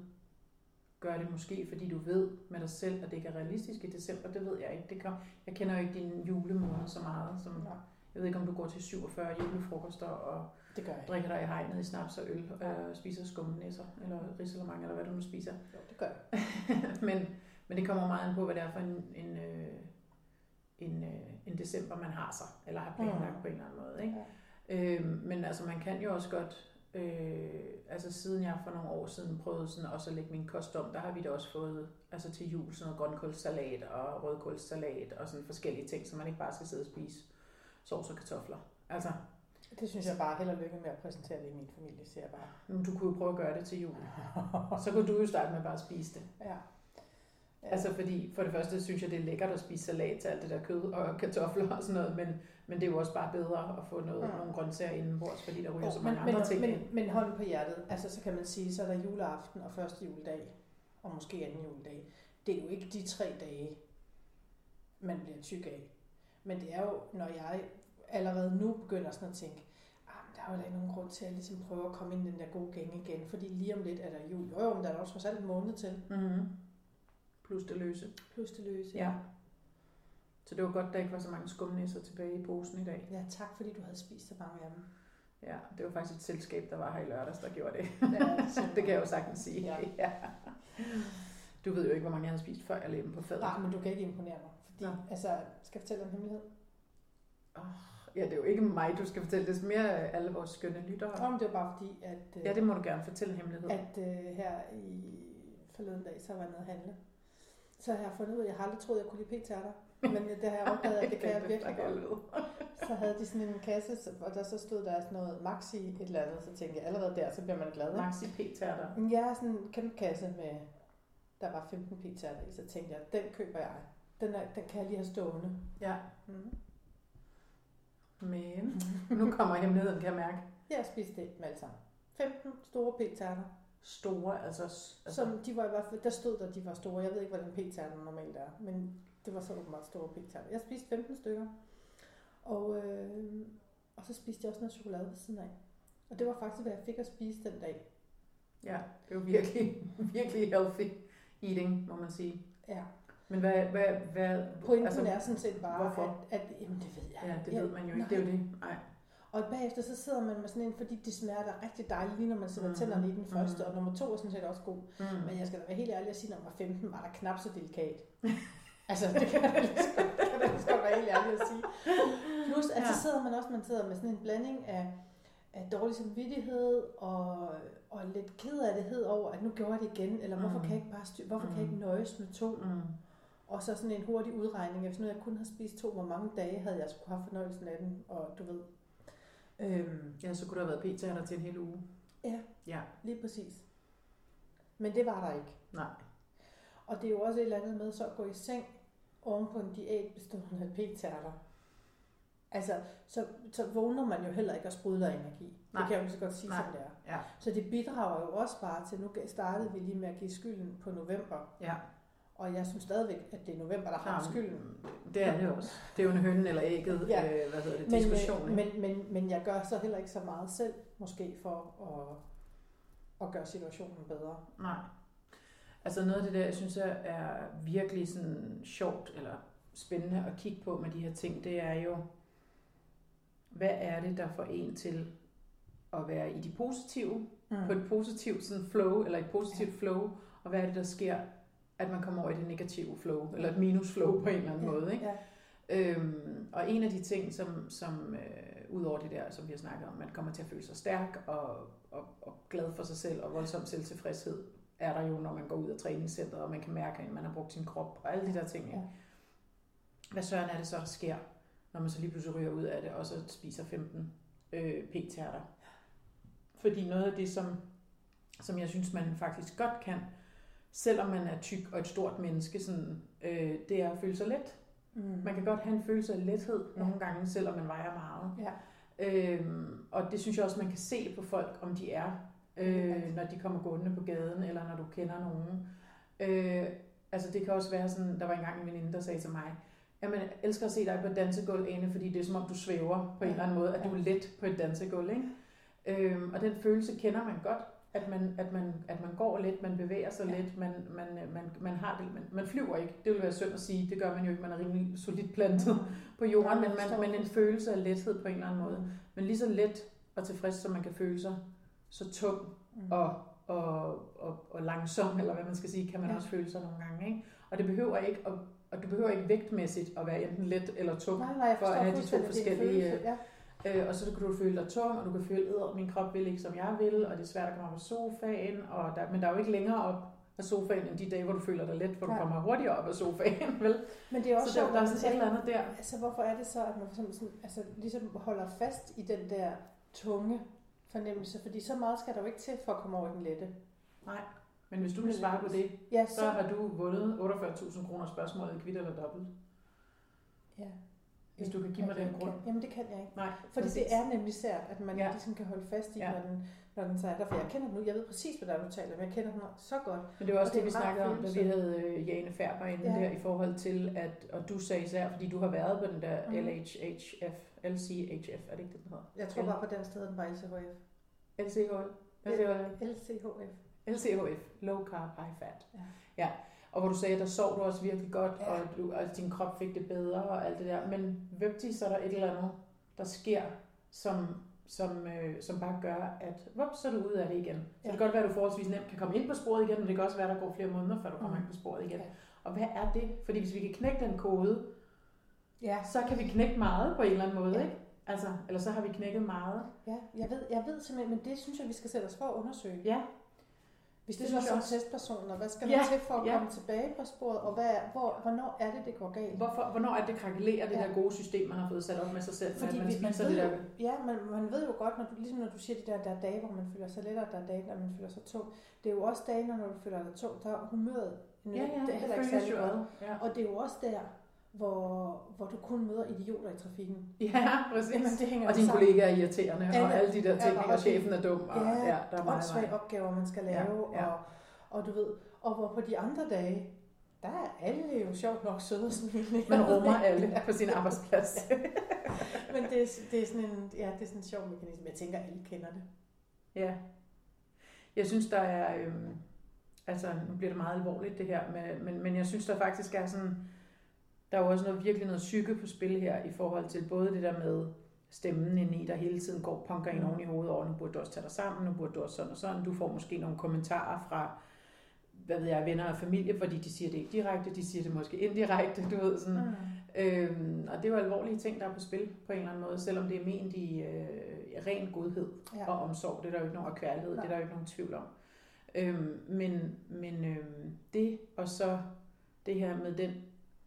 gør det måske, fordi du ved med dig selv, at det ikke er realistisk i december. Det ved jeg ikke. Det kan, jeg kender jo ikke din julemåned så meget. Som, Nej, jeg ved ikke, om du går til 47 julefrokoster og det gør jeg. drikker dig i hegnet i snaps og øl og spiser skummenæsser eller risalemang, eller hvad du nu spiser. Jo, det gør jeg. (laughs) men, men det kommer meget an på, hvad det er for en, en, øh, en, øh, en december, man har sig, eller har planlagt Mm. på en eller anden måde. Ikke? Øhm, men altså, man kan jo også godt, øh, altså siden jeg for nogle år siden prøvede sådan også at lægge min kost om, der har vi da også fået altså til jul sådan noget grønkålssalat og rødkålssalat og sådan forskellige ting, så man ikke bare skal sidde og spise sovs og kartofler. Altså, Det synes jeg bare held og lykke med at præsentere det i min familie, siger jeg bare. nu, du kunne jo prøve at gøre det til jul. Så kunne du jo starte med bare at spise det. Ja. Ja. Altså fordi, for det første synes jeg, det er lækkert at spise salat til alt det der kød og (laughs) kartofler og sådan noget, men, men det er jo også bare bedre at få noget, Mm. nogle grøntsager indenbords, fordi der ryger Jo, så mange men, andre men, ting men, ind. men hånden på hjertet, altså så kan man sige, så er der juleaften og første juledag, og måske anden juledag. Det er jo ikke de tre dage, man bliver tyk af. Men det er jo, når jeg allerede nu begynder sådan at tænke, ah, men der er jo heller ikke nogen grund til at ligesom prøve at komme ind i den der gode gang igen, fordi lige om lidt er der jul. Jo, jo, men der er da også trods alt en måned til, Mm-hmm. Plus det løse. plus det løse. Ja. Så det var godt, der ikke var så mange skumnæsser tilbage i posen i dag. ja, tak fordi du havde spist så mange af dem. Ja, det var faktisk et selskab, der var her i lørdags, der gjorde det. Ja, det (laughs) kan jeg jo sagtens sige. Ja. (laughs) ja. Du ved jo ikke, hvor mange jeg havde spist, før jeg levede på fadet. Nej, men du kan ikke imponere mig. Fordi, Nå. altså, skal jeg fortælle en hemmelighed? Ja, det er jo ikke mig, du skal fortælle. Det er mere alle vores skønne lyttere. Om det var bare fordi, at, øh, Ja, det må du gerne fortælle en hemmelighed. at øh, her i forleden dag, så var jeg nede handle. Så har jeg fundet ud af, jeg har aldrig troet, jeg kunne lide p-tærter. Men det har jeg opdaget, at det kan jeg (laughs) virkelig godt. Så havde de sådan en kasse, og der så stod der sådan noget maxi et eller andet, så tænkte jeg, allerede der, så bliver man glad. ikke? Maxi p-tærter. Har sådan en kæmpe kasse med, der var 15 p-tærter i, så tænkte jeg, den køber jeg. Den, er, den kan jeg lige have stående. Ja, Mm. men nu kommer hemmeligheden, kan jeg mærke. Jeg spiste det med alle sammen. 15 store p-tærter. Store, altså... altså Som de var i hvert fald, der stod der, de var store. Jeg ved ikke, hvordan p-tærten normalt er, men det var så åbenbart store p-tærter. Jeg spiste 15 stykker, og, øh, og så spiste jeg også noget chokolade ved siden af. Og det var faktisk, hvad jeg fik at spise den dag. Ja, det jo virkelig, (laughs) virkelig healthy eating, må man sige. Ja. Men hvad, hvad, hvad Pointen altså, er sådan set bare, hvorfor? at, at, jamen det ved jeg. Ja, det ved man jo ikke. Det er jo det. Nej. Og bagefter så sidder man med sådan en, fordi det da rigtig dejligt, lige når man sætter Mhm. tænderne i den første, Mhm. og nummer to er sådan set også god. Mm. Men jeg skal da være helt ærlig og sige, at nummer 15 var der knap så delikat. (laughs) altså, det kan jeg da lige så godt- være helt ærlig at sige. Plus, at Ja. så sidder man også, man sidder med sådan en blanding af, af dårlig samvittighed og, og lidt kedelighed over, at nu gjorde jeg det igen, eller hvorfor Mm. kan jeg ikke bare styr, hvorfor kan jeg ikke nøjes med to? Mm. Og så sådan en hurtig udregning, af, hvis nu jeg kun havde spist to, hvor mange dage havde jeg skulle have fornøjelsen af den, og du ved. Øhm, Ja, så kunne der have været p-tærter til en hel uge. Ja. Ja, lige præcis. Men det var der ikke. nej. Og det er jo også et eller andet med så at gå i seng oven på en diæt bestående af p-tærter. Altså, så, så vågner man jo heller ikke og sprudler energi. Nej. Det kan jeg jo så godt sige, Nej. som det er. Ja. Så det bidrager jo også bare til, nu startede vi lige med at give skylden på november. Ja. Og jeg synes stadigvæk, at det er november, der har skylden. Det er det også. Det er jo en høn eller ægget, ja. øh, hvad hedder det, diskussion. Men, men, men, men jeg gør så heller ikke så meget selv, måske for at, at gøre situationen bedre. Nej. Altså noget af det der, jeg synes er virkelig sådan sjovt, eller spændende at kigge på med de her ting, det er jo, hvad er det, der får en til at være i de positive, mm. på et positivt sådan flow, eller et positivt ja. flow, og hvad er det, der sker, at man kommer over i det negative flow, eller et minus flow på en eller anden ja. måde. Ikke? Ja. Øhm, og en af de ting, som, som øh, ud over det der, som vi har snakket om, man kommer til at føle sig stærk og, og, og glad for sig selv og voldsom selvtilfredshed, er der jo, når man går ud af træningscenteret, og man kan mærke, at man har brugt sin krop og alle de der ting. Ikke? Ja. Hvad søren er det så, der sker, når man så lige pludselig ryger ud af det, og så spiser 15 øh, p-tærter? Fordi noget af det, som, som jeg synes, man faktisk godt kan, selvom man er tyk og et stort menneske, sådan, øh, det er at føle sig let. Mm. Man kan godt have en følelse af lethed ja. nogle gange, selvom man vejer meget. Ja. Øhm, og det synes jeg også, man kan se på folk, om de er, øh, når de kommer gående på gaden, eller når du kender nogen. Øh, altså det kan også være sådan, der var engang en veninde, der sagde til mig, Jamen, jeg elsker at se dig på et dansegulv, Ane, fordi det er som om, du svæver på en eller anden måde, at du er let på et dansegulv. Ikke? Øhm, og den følelse kender man godt, at man, at man, at man går lidt, man bevæger sig ja. lidt, man, man, man, man har det, man, man flyver ikke. Det vil være synd at sige, det gør man jo ikke, man er rimelig solidt plantet på jorden, ja, men, man, men en følelse af lethed på en eller anden måde. Men lige så let og tilfreds, som man kan føle sig, så tung mm. og, og, og, og langsom, eller hvad man skal sige, kan man ja. også føle sig nogle gange. Ikke? Og det behøver ikke at og du behøver ikke vægtmæssigt at være enten let eller tung, nej, nej, for at have de to forskellige... Følelse, ja. Øh, og så kan du føle dig tung, og du kan føle, at min krop vil ikke, som jeg vil, og det er svært at komme op af sofaen, og der, men der er jo ikke længere op af sofaen, end de dage, hvor du føler dig let, hvor ja. du kommer hurtigere op af sofaen, (laughs) vel? Men det er også så der, der er sådan et eller andet der. Altså, hvorfor er det så, at man sådan, sådan, altså, ligesom holder fast i den der tunge fornemmelse? Fordi så meget skal der jo ikke til for at komme over i den lette. Nej. Men hvis du vil svare på det, ja, så... så har du vundet 48.000 kroner spørgsmålet i kvitt eller dobbelt. Ja. Hvis du kan give mig den grund. Kan. Jamen det kan jeg ikke. Nej, Fordi præcis. det er nemlig sært, at man ja. ligesom kan holde fast i, ja. når, den, når den så er der. For jeg kender den nu, jeg ved præcis, hvad der er, du taler om. Jeg kender den så godt. Men det var også det, det vi snakkede om, da vi havde øh, Jane Færber inde ja. der, i forhold til, at, og du sagde især, fordi du har været på den der mm. LHHF, LCHF, er det ikke det, den hedder? Jeg tror bare på den sted, den var LCHF. LCHF? LCHF. LCHF, Low Carb High Fat. Ja. ja. Og hvor du sagde, der sov du også virkelig godt, ja. og, du, og din krop fik det bedre og alt det der. Men vøbtig, så er der et eller andet, der sker, som, som, øh, som bare gør, at vup, så er du ude af det igen. Så ja. det kan godt være, at du forholdsvis nemt kan komme ind på sporet igen, men det kan også være, at der går flere måneder, før du kommer mm. ind på sporet igen. Ja. Og hvad er det? Fordi hvis vi kan knække den kode, ja. så kan vi knække meget på en eller anden måde, ja. ikke? Altså, eller så har vi knækket meget. Ja, jeg ved, jeg ved simpelthen, men det synes jeg, vi skal sætte os for at undersøge. Ja, hvis det, det var som testpersoner, hvad skal man ja, til for at ja. komme tilbage på sporet, og hvad, hvor, hvornår er det, det går galt? Hvorfor, hvornår er det, det krakelerer, det ja. der gode system, man har fået sat op med sig selv, Fordi man spiser man ved, det der? Ja, man, man ved jo godt, når du, ligesom når du siger, at der, der er dage, hvor man føler sig lettere, der er dage, når man føler sig tung. Det er jo også dage, når du føler dig tung, der er humøret. Ja, ja, det er heller ikke særlig godt. Ja. Og det er jo også der, hvor, hvor du kun møder idioter i trafikken. Ja, præcis. Jamen, det hænger og dine kollegaer er irriterende, alle, og alle de der ting, ja, og, chefen er dum. Og, ja, ja, der er meget, opgaver, man skal lave, ja, ja. og og du ved, og hvor på de andre dage, der er alle jo sjovt nok søde og smilende. (laughs) Man rummer (laughs) alle på sin arbejdsplads. ja. (laughs) Men det er, det, er sådan en, ja, det er sådan en sjov mekanisme. Jeg tænker, alle kender det. Ja. Jeg synes, der er... Øhm, altså, nu bliver det meget alvorligt det her, med, men, men jeg synes, der faktisk er sådan... Der er jo også noget, virkelig noget psyke på spil her, i forhold til både det der med stemmen ind i, der hele tiden går punker ind oven i hovedet over, nu burde du også tage dig sammen, nu burde du også sådan og sådan. Du får måske nogle kommentarer fra hvad ved jeg, venner og familie, fordi de siger det ikke direkte, de siger det måske indirekte, du ved sådan. Mm. Øhm, og det er jo alvorlige ting, der er på spil på en eller anden måde, selvom det er ment i øh, ren godhed ja. og omsorg. Det er der jo ikke nogen kværlighed, det er der jo ikke nogen tvivl om. Øhm, men men øhm, det, og så det her med den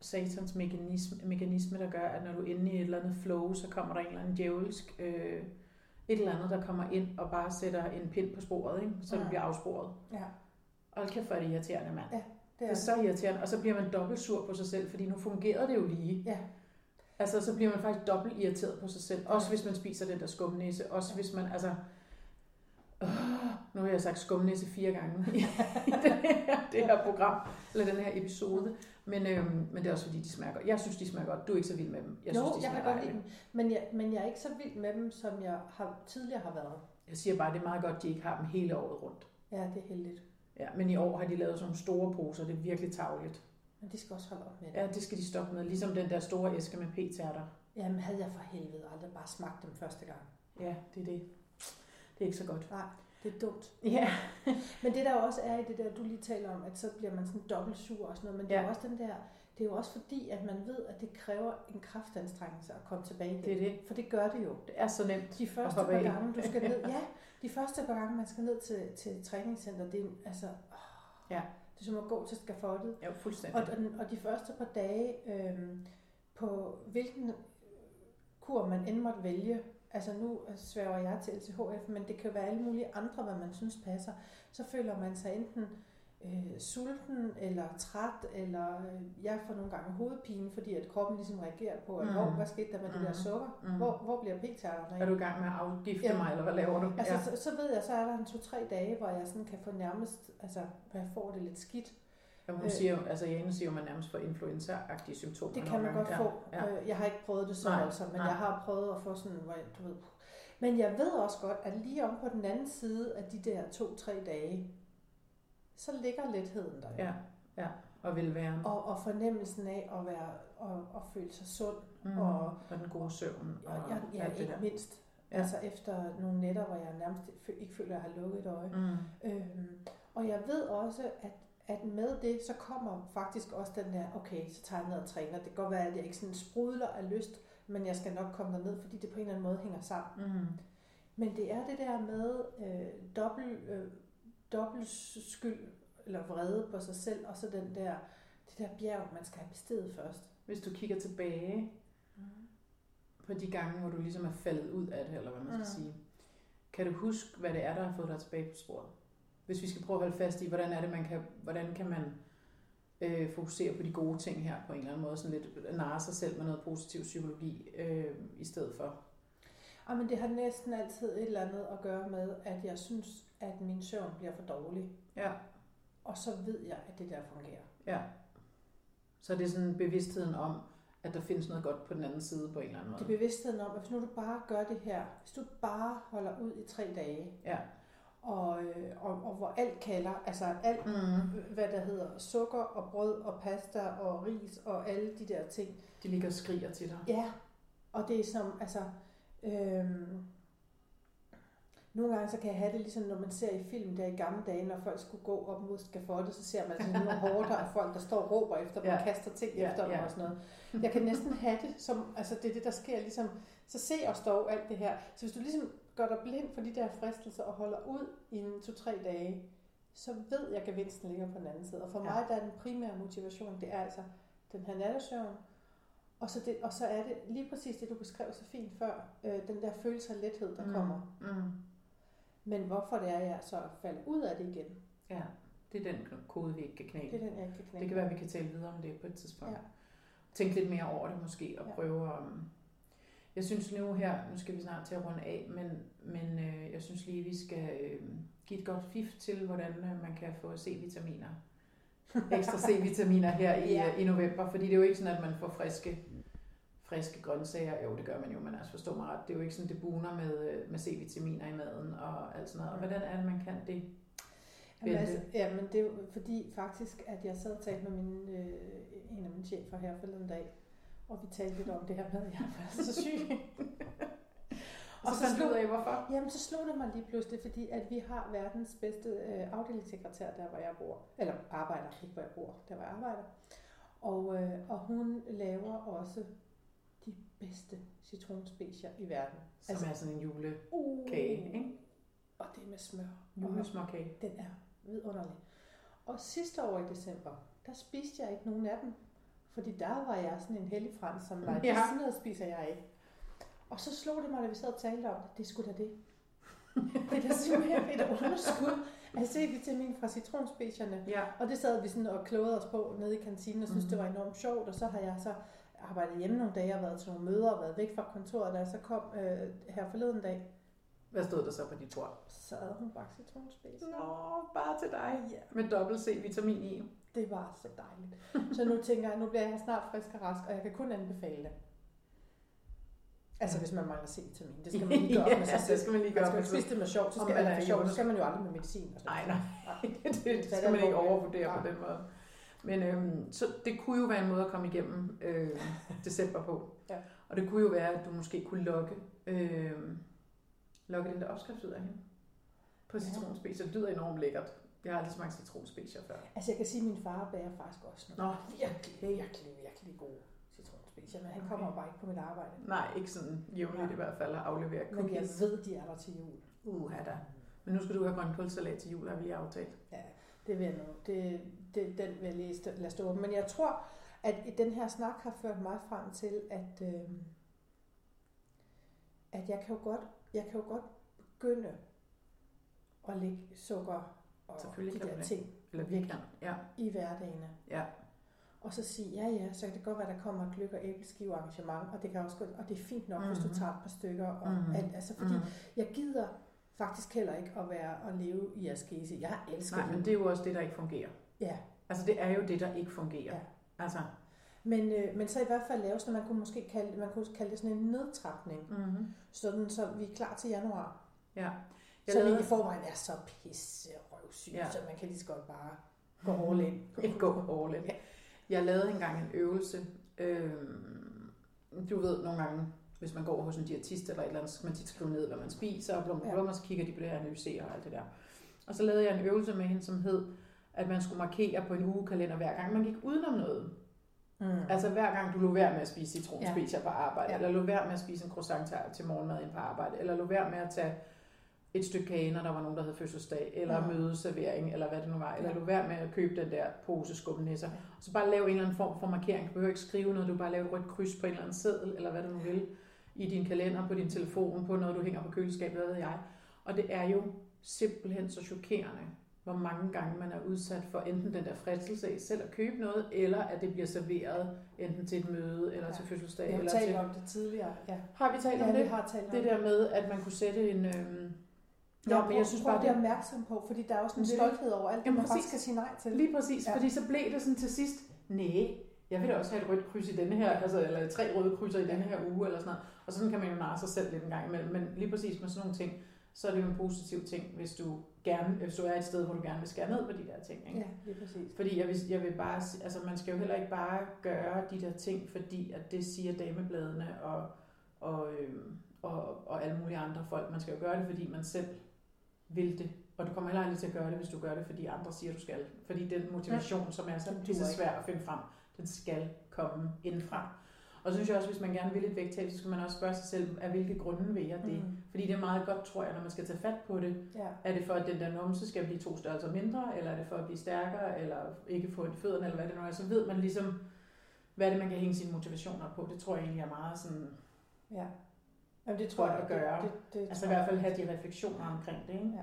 satans mekanisme, mekanisme, der gør, at når du er inde i et eller andet flow, så kommer der en eller anden djævelsk, øh, et eller andet, der kommer ind og bare sætter en pind på sporet, ikke? så ja. det bliver afsporet. Ja. Hold kæft, hvor er det irriterende, mand. Ja, det, er det er så irriterende. Og så bliver man dobbelt sur på sig selv, fordi nu fungerede det jo lige. Ja. Altså, så bliver man faktisk dobbelt irriteret på sig selv. Også ja. hvis man spiser den der skumnæse. Også ja. hvis man, altså... Øh, Nu har jeg sagt skumnisse fire gange (laughs) i det, her, det her program, eller den her episode. Men, øhm, men det er også fordi, de smager godt. Jeg synes, de smager godt. Du er ikke så vild med dem. Jeg jo, synes, de jeg kan godt lide dem. Men jeg, men jeg er ikke så vild med dem, som jeg har, tidligere har været. Jeg siger bare, det er meget godt, at de ikke har dem hele året rundt. Ja, det er heldigt. Ja, men i år har de lavet sådan nogle store poser. Det er virkelig tavligt. Men de skal også holde op med det. Ja, det skal de stoppe med. Ligesom den der store æske med p-tærter. Jamen, havde jeg for helvede aldrig bare smagt dem første gang. Ja, det er det. Det er ikke så godt. Nej, det er dumt. Ja. (laughs) men det der også er i det der, du lige taler om, at så bliver man sådan dobbelt sur og sådan noget, men det ja. er også den der, det er jo også fordi, at man ved, at det kræver en kraftanstrengelse at komme tilbage igen. Det er det. For det gør det jo. Det er så nemt De første par gange, du skal ned, (laughs) ja, de første par gange, man skal ned til, til træningscenter, det er altså, åh, ja. det er som at gå til skafottet. Ja, fuldstændig. Og, og, og de første par dage, øhm, på hvilken kur man end måtte vælge, altså nu sværger jeg til LCHF, men det kan være alle mulige andre, hvad man synes passer, så føler man sig enten øh, sulten eller træt, eller øh, jeg får nogle gange hovedpine, fordi at kroppen ligesom reagerer på, at mm. hvor, hvad skete der med mm. det der sukker? Mm. Hvor, hvor bliver p-tærterne Er du i gang med at afgifte ja. mig, eller hvad laver du? Altså, ja. så, så, ved jeg, så er der en to-tre dage, hvor jeg sådan kan få nærmest, altså, hvor jeg får det lidt skidt. Ja, hun øh, siger, altså Jane siger, at man nærmest får influenza-agtige symptomer. Det kan man godt få. Ja, ja. Øh, jeg har ikke prøvet det så nej, altså, men nej. jeg har prøvet at få sådan, hvor jeg, du ved. Men jeg ved også godt, at lige om på den anden side af de der to-tre dage, så ligger letheden der. Ja, ja. Og vil være. Og, og fornemmelsen af at være og, og føle sig sund. Mm, og, og den gode søvn. Og, ja, ja, ja ikke der. mindst. Ja. Altså efter nogle nætter, hvor jeg nærmest ikke føler, at jeg har lukket et øje. Mm. Øhm, og jeg ved også, at, at med det, så kommer faktisk også den der, okay, så tager jeg ned og træner. Det kan godt være, at jeg ikke sådan sprudler af lyst, men jeg skal nok komme ned, fordi det på en eller anden måde hænger sammen. Mm. Men det er det der med øh, dobbelt, øh, dobbelt skyld eller vrede på sig selv, og så den der, det der bjerg, man skal have bestedet først. Hvis du kigger tilbage mm. på de gange, hvor du ligesom er faldet ud af det, eller hvad man skal mm. sige, kan du huske, hvad det er, der har fået dig tilbage på sporet? Hvis vi skal prøve at holde fast i, hvordan er det, man kan, hvordan kan man øh, fokusere på de gode ting her på en eller anden måde, sådan lidt narre sig selv med noget positiv psykologi øh, i stedet for? Ja, men det har næsten altid et eller andet at gøre med, at jeg synes, at min søvn bliver for dårlig. Ja. Og så ved jeg, at det der fungerer. Ja. Så det er sådan bevidstheden om, at der findes noget godt på den anden side på en eller anden måde. Det er bevidstheden om, at hvis nu du bare gør det her, hvis du bare holder ud i tre dage, ja. Og, øh, og, og hvor alt kalder, altså alt, mm. hvad der hedder sukker og brød og pasta og ris og alle de der ting. De ligger og skriger til dig. Ja, og det er som, altså, øhm, nogle gange så kan jeg have det ligesom, når man ser i film der i gamle dage, når folk skulle gå op mod skafottet, så ser man sådan nogle hårder af folk, der står og råber efter dem ja. og kaster ting ja, efter dem ja. og sådan noget. Jeg kan næsten have det som, altså det er det, der sker ligesom, så se os dog alt det her. Så hvis du ligesom gør dig blind for de der fristelser og holder ud i en to-tre dage, så ved jeg, at gevinsten ligger på den anden side. Og for ja. mig der er den primære motivation, det er altså den her nattesøvn, og så, det, og så er det lige præcis det, du beskrev så fint før, øh, den der følelse af lethed, der mm. kommer. Mm. Men hvorfor det er, jeg så falder ud af det igen. Ja, det er den kode, vi ikke kan knække. Det er den, jeg ikke kan knække. Det kan være, at vi kan tale videre om det på et tidspunkt. Ja. Tænk lidt mere over det måske, og ja. prøve at... Um, jeg synes nu her, nu skal vi snart til at runde af, men, men øh, jeg synes lige, vi skal øh, give et godt fif til, hvordan øh, man kan få C-vitaminer. (laughs) Ekstra C-vitaminer her i, ja. i november, fordi det er jo ikke sådan, at man får friske friske grøntsager, jo det gør man jo, men altså forstå mig ret, det er jo ikke sådan, det buner med, øh, med C-vitaminer i maden og alt sådan noget. Og hvordan er det, man kan det? Jamen, altså, ja, men det er jo fordi faktisk, at jeg sad og talte med min, øh, en af mine chefer her forleden dag, og vi talte lidt om det her med, at jeg var så syg. (laughs) og så, så slog, af, hvorfor? Jamen, så slog det mig lige pludselig, fordi at vi har verdens bedste øh, afdelingssekretær, der hvor jeg bor. Eller arbejder, ikke hvor jeg bor, der hvor jeg arbejder. Og, øh, og hun laver også de bedste citronspecier i verden. Som altså, er sådan en julekage, uh, ikke? Og det er med smør. Julesmørkage. Den er vidunderlig. Og sidste år i december, der spiste jeg ikke nogen af dem. Fordi der var jeg sådan en hellig frans, som var, ja. sådan noget spiser jeg ikke. Og så slog det mig, da vi sad og talte om det, det skulle da det. (laughs) det er da simpelthen et underskud af C-vitamin fra citronspecierne. Ja. Og det sad vi sådan og klogede os på nede i kantinen og synes, mm. det var enormt sjovt. Og så har jeg så arbejdet hjemme nogle dage og været til nogle møder og været væk fra kontoret, da jeg så kom øh, her forleden dag. Hvad stod der så på dit bord? Så havde hun bagt citronspids. Nå, bare til dig. Ja, Med dobbelt C-vitamin i. det var så dejligt. Så nu tænker jeg, nu bliver jeg snart frisk og rask, og jeg kan kun anbefale det. Altså hvis man mangler C-vitamin, det skal man (laughs) lige gøre op med sig ja, selv. det skal man lige Man gøre skal jo op med spise det med sjov, så skal, man man sjov, så skal man jo aldrig med medicin. Og sådan Nej, noget. nej. (laughs) det, det Så er skal man det ikke overvurdere på Nej. den måde. Men øhm, så det kunne jo være en måde at komme igennem øh, (laughs) december på. Ja. Og det kunne jo være, at du måske kunne lokke, øh, lokke den der opskrift ud af hende på Ja. citronspids. Det lyder enormt lækkert. Jeg har aldrig smagt citronspids før. Altså jeg kan sige, at min far bager faktisk også noget. Nå. Virkelig, virkelig, virkelig god citronspids. Jamen han kommer bare ikke på mit arbejde. Nej, ikke sådan jævnligt Nej. i hvert fald at aflevere Men jeg cookies. ved, de er der til jul. Uha da. Men nu skal du have grønkålsalat til jul, har vi lige aftalt. Ja, det vil jeg nu. Det, det, den vil jeg lige stå, lade stå åben. Men jeg tror, at den her snak har ført mig frem til, at, øh, at jeg kan jo godt, jeg kan jo godt begynde at lægge sukker og Selvfølgelig de der det. ting Eller vi Virkelig. Ja, i hverdagene. ja. Og så sige, ja ja, så kan det godt være, der kommer et gløk- og æbleskive arrangement, og det kan også godt, og det er fint nok, mm-hmm. hvis du Mhm. tager et par stykker. Og Mhm. alt, altså, fordi Mm. jeg gider faktisk heller ikke at være og leve i askese. Jeg elsker Nej, men det er jo også det, der ikke fungerer. Ja, Altså, det er jo det, der ikke fungerer. Ja. Altså, men, øh, men så i hvert fald lave sådan, man kunne måske kalde, man kunne kalde det sådan en nedtrapning, mm-hmm. sådan så vi er klar til januar. ja. Jeg Jeg så lavede- vi i forvejen er så pisse røvsyge, Ja. så man kan lige så godt bare (laughs) gå all in. Gå all in. Ja. Jeg lavede engang en øvelse. Øh, du ved nogle gange, hvis man går hos en diætist eller et eller andet, så skal man tit skrive ned, hvad man spiser, og blum, Ja. blum, og så kigger de på det her analyserer og alt det der. Og så lavede jeg en øvelse med hende, som hed, at man skulle markere på en ugekalender hver gang, man gik udenom noget. Mm. Altså hver gang du lå være med at spise citronspiser ja. på arbejde, ja. Eller lå være med at spise en croissant til, til morgenmad ind på arbejde, eller lå være med at tage et stykke kage, når der var nogen, der havde fødselsdag, eller Ja. mødeservering, eller hvad det nu var, eller lå være med at købe den der pose skumnisser. Ja. Så bare lave en eller anden form for markering. Du behøver ikke skrive noget, du bare lave et rødt kryds på en eller anden seddel, eller hvad du nu vil, i din kalender, på din telefon, på noget, du hænger på køleskabet, hvad ved jeg. Og det er jo simpelthen så chokerende, hvor mange gange man er udsat for enten den der fristelse af selv at købe noget, eller at det bliver serveret enten til et møde, eller Ja. til fødselsdag. Vi har eller talt til... om det tidligere. Ja, Har vi talt om ja det? vi har talt om Det der med, at man kunne sætte en... Nå, Ja, men jeg synes bare, at det opmærksom på, fordi der er også en Det er stolthed over alt, det Jamen, man faktisk skal sige nej til. Lige præcis, ja. Fordi så blev det sådan til sidst, nej, jeg vil da også have et rødt kryds i denne her, altså, eller tre røde krydser i denne her uge, eller sådan noget. Og sådan kan man jo narre sig selv lidt en gang imellem, men lige præcis med sådan nogle ting, så er det jo en positiv ting, hvis du gerne, hvis du er et sted, hvor du gerne vil skære ned på de der ting. Ikke? Ja, lige præcis. Fordi jeg vil, jeg vil bare, altså man skal jo heller ikke bare gøre de der ting, fordi at det siger damebladene og, og, øhm, og, og alle mulige andre folk. Man skal jo gøre det, fordi man selv vil det. Og du kommer heller aldrig til at gøre det, hvis du gør det, fordi andre siger, du skal. Fordi den motivation, som er så pisse svær at finde frem, den skal komme indfra. Og så synes jeg også, hvis man gerne vil et vægttab, så skal man også spørge sig selv, af hvilke grunde vil jeg det? Mm. Fordi det er meget godt, tror jeg, når man skal tage fat på det, Ja. er det for, at den der numse skal blive to størrelser mindre, eller er det for at blive stærkere, eller ikke få i fødderne, eller hvad det nu er, så ved man ligesom, hvad det, man kan hænge sine motivationer på. Det tror jeg egentlig er meget sådan, Ja. Jamen, det tror jeg at gøre. Det, det, det altså i hvert fald jeg. have de refleksioner omkring det, ikke? Ja.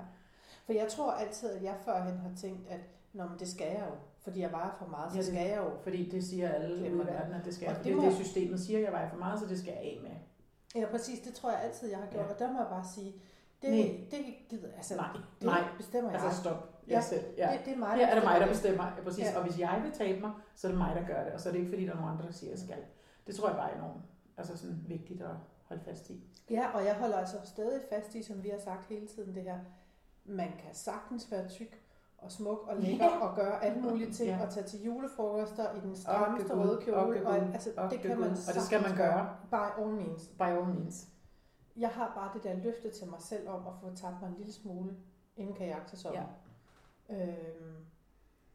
For jeg tror altid, at jeg førhen har tænkt, at Nå, men det skal jeg jo. Fordi jeg vejer for meget, så Ja, det- skal jeg jo. Fordi det siger alle i verden, at det skal, Og og det må- det systemet siger, at jeg vejer for meget, så det skal jeg af med. Ja, præcis. Det tror jeg altid, jeg har gjort. Ja. Og der må jeg bare sige, det, Nej. det gider altså, Nej, det nej. bestemmer jeg. Altså stop. Jeg Ja, selv. Ja. det, det, er mig, Her er det mig, der bestemmer. Ja, præcis. Ja. Og hvis jeg vil tabe mig, så er det mig, der gør det. Og så er det ikke, fordi der er nogen andre, der siger, at jeg skal. Det tror jeg bare er enormt altså sådan vigtigt at holde fast i. Ja, og jeg holder altså stadig fast i, som vi har sagt hele tiden, det her. Man kan sagtens være tyk og smuk og lækker Ja. og gøre alle mulige ting Ja. og tage til julefrokoster i den strammeste røde kjole. og Og, altså, og det kan man Og det skal man gøre. By all means. By all means. Jeg har bare det der løfte til mig selv om at få tabt mig en lille smule inden kajaksæsonen. Ja. Øhm,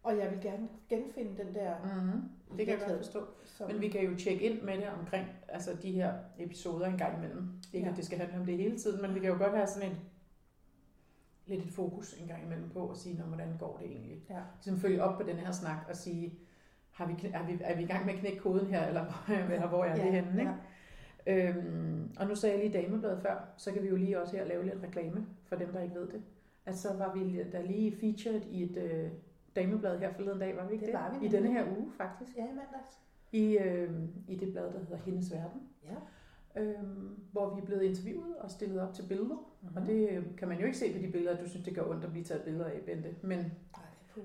og jeg vil gerne genfinde den der Mm-hmm. Det kan jeg godt forstå. Som, Men vi kan jo tjekke ind med det omkring altså de her episoder en gang imellem. Ikke Ja. at det skal handle om det hele tiden, men vi kan jo godt have sådan en lidt et fokus en gang imellem på at sige, "Nå, hvordan går det egentlig? Ja. Ligesom følge op på den her snak og sige, har vi, er, vi, er vi i gang med at knække koden her, eller, (laughs) eller hvor er det henne? Ikke? Øhm, og nu sagde jeg lige damebladet før, så kan vi jo lige også her lave lidt reklame for dem, der ikke ved det. At så var vi der lige featured i et øh, dameblad her forleden dag, var vi ikke Det det? var vi I denne her uge, faktisk. Ja, i mandags. I, øh, i det blad, der hedder Hendes Verden. Ja. øhm, hvor vi er blevet interviewet og stillet op til billeder. Mhm. Mm-hmm. Og det øh, kan man jo ikke se på de billeder, du synes, det gør ondt at blive taget billeder af, Bente. Men Nej, puh,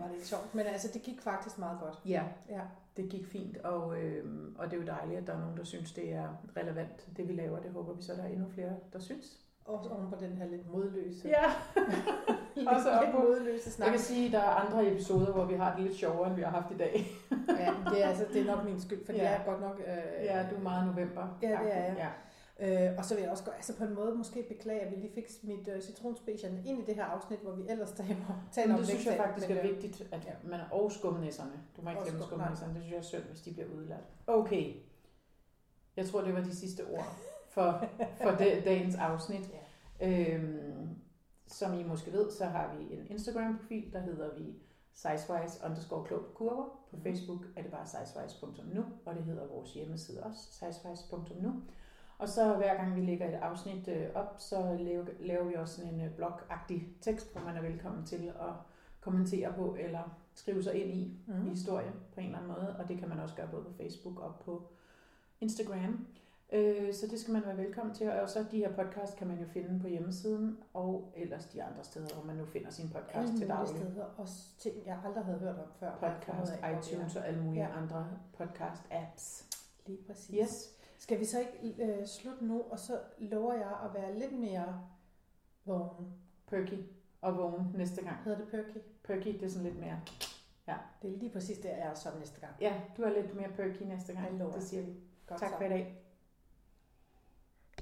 var det sjovt. Men altså, det gik faktisk meget godt. ja, Ja. det gik fint, og, øhm, og det er jo dejligt, at der er nogen, der synes, det er relevant, det vi laver. Det håber vi så, der er endnu flere, der synes. Også oven på den her lidt modløse, Ja, (laughs) lidt, (laughs) og så op på- modløse jeg snak. kan sige, at der er andre episoder, hvor vi har det lidt sjovere, end vi har haft i dag. Ja, det er, altså, det er nok min skyld, for ja. Ja. jeg er godt nok... Øh, Ja, du er meget november. Ja, det er jeg. Ja. Øh, og så vil jeg også gå, altså på en måde måske beklage, at vi lige fik mit øh, citronspecial ind i det her afsnit, hvor vi ellers taler, taler Men om det synes jeg faktisk men, er øh, vigtigt, at ja. man og skumnæsserne. Du må ikke glemme skumnæsserne. Det synes jeg er synd, hvis de bliver udladt. Okay. Jeg tror, det var de sidste ord for, for (laughs) da- dagens afsnit. Øhm, som I måske ved, så har vi en Instagram-profil, der hedder vi sizewise underscore klog på kurver. På Facebook er det bare sizewise.nu, og det hedder vores hjemmeside også, sizewise.nu. Og så hver gang vi lægger et afsnit øh, op, så laver, vi også sådan en øh, blogagtig tekst, hvor man er velkommen til at kommentere på eller skrive sig ind i Mhm. mm. historie på en eller anden måde. Og det kan man også gøre både på Facebook og på Instagram. Øh, så det skal man være velkommen til. Og så de her podcast kan man jo finde på hjemmesiden, og ellers de andre steder, hvor man nu finder sin podcast alle til daglig. steder, også ting, jeg aldrig havde hørt om før. Podcast, af, iTunes og alle mulige Ja. ja. andre podcast-apps. Lige præcis. Yes. Skal vi så ikke øh, slutte nu, og så lover jeg at være lidt mere vågen. Perky og vågen næste gang. Hedder det perky? Perky, det er sådan lidt mere... Det er lige præcis der, jeg er som næste gang. Ja, du er lidt mere perky næste gang. Jeg lover. Det siger vi. Godt Tak for i dag.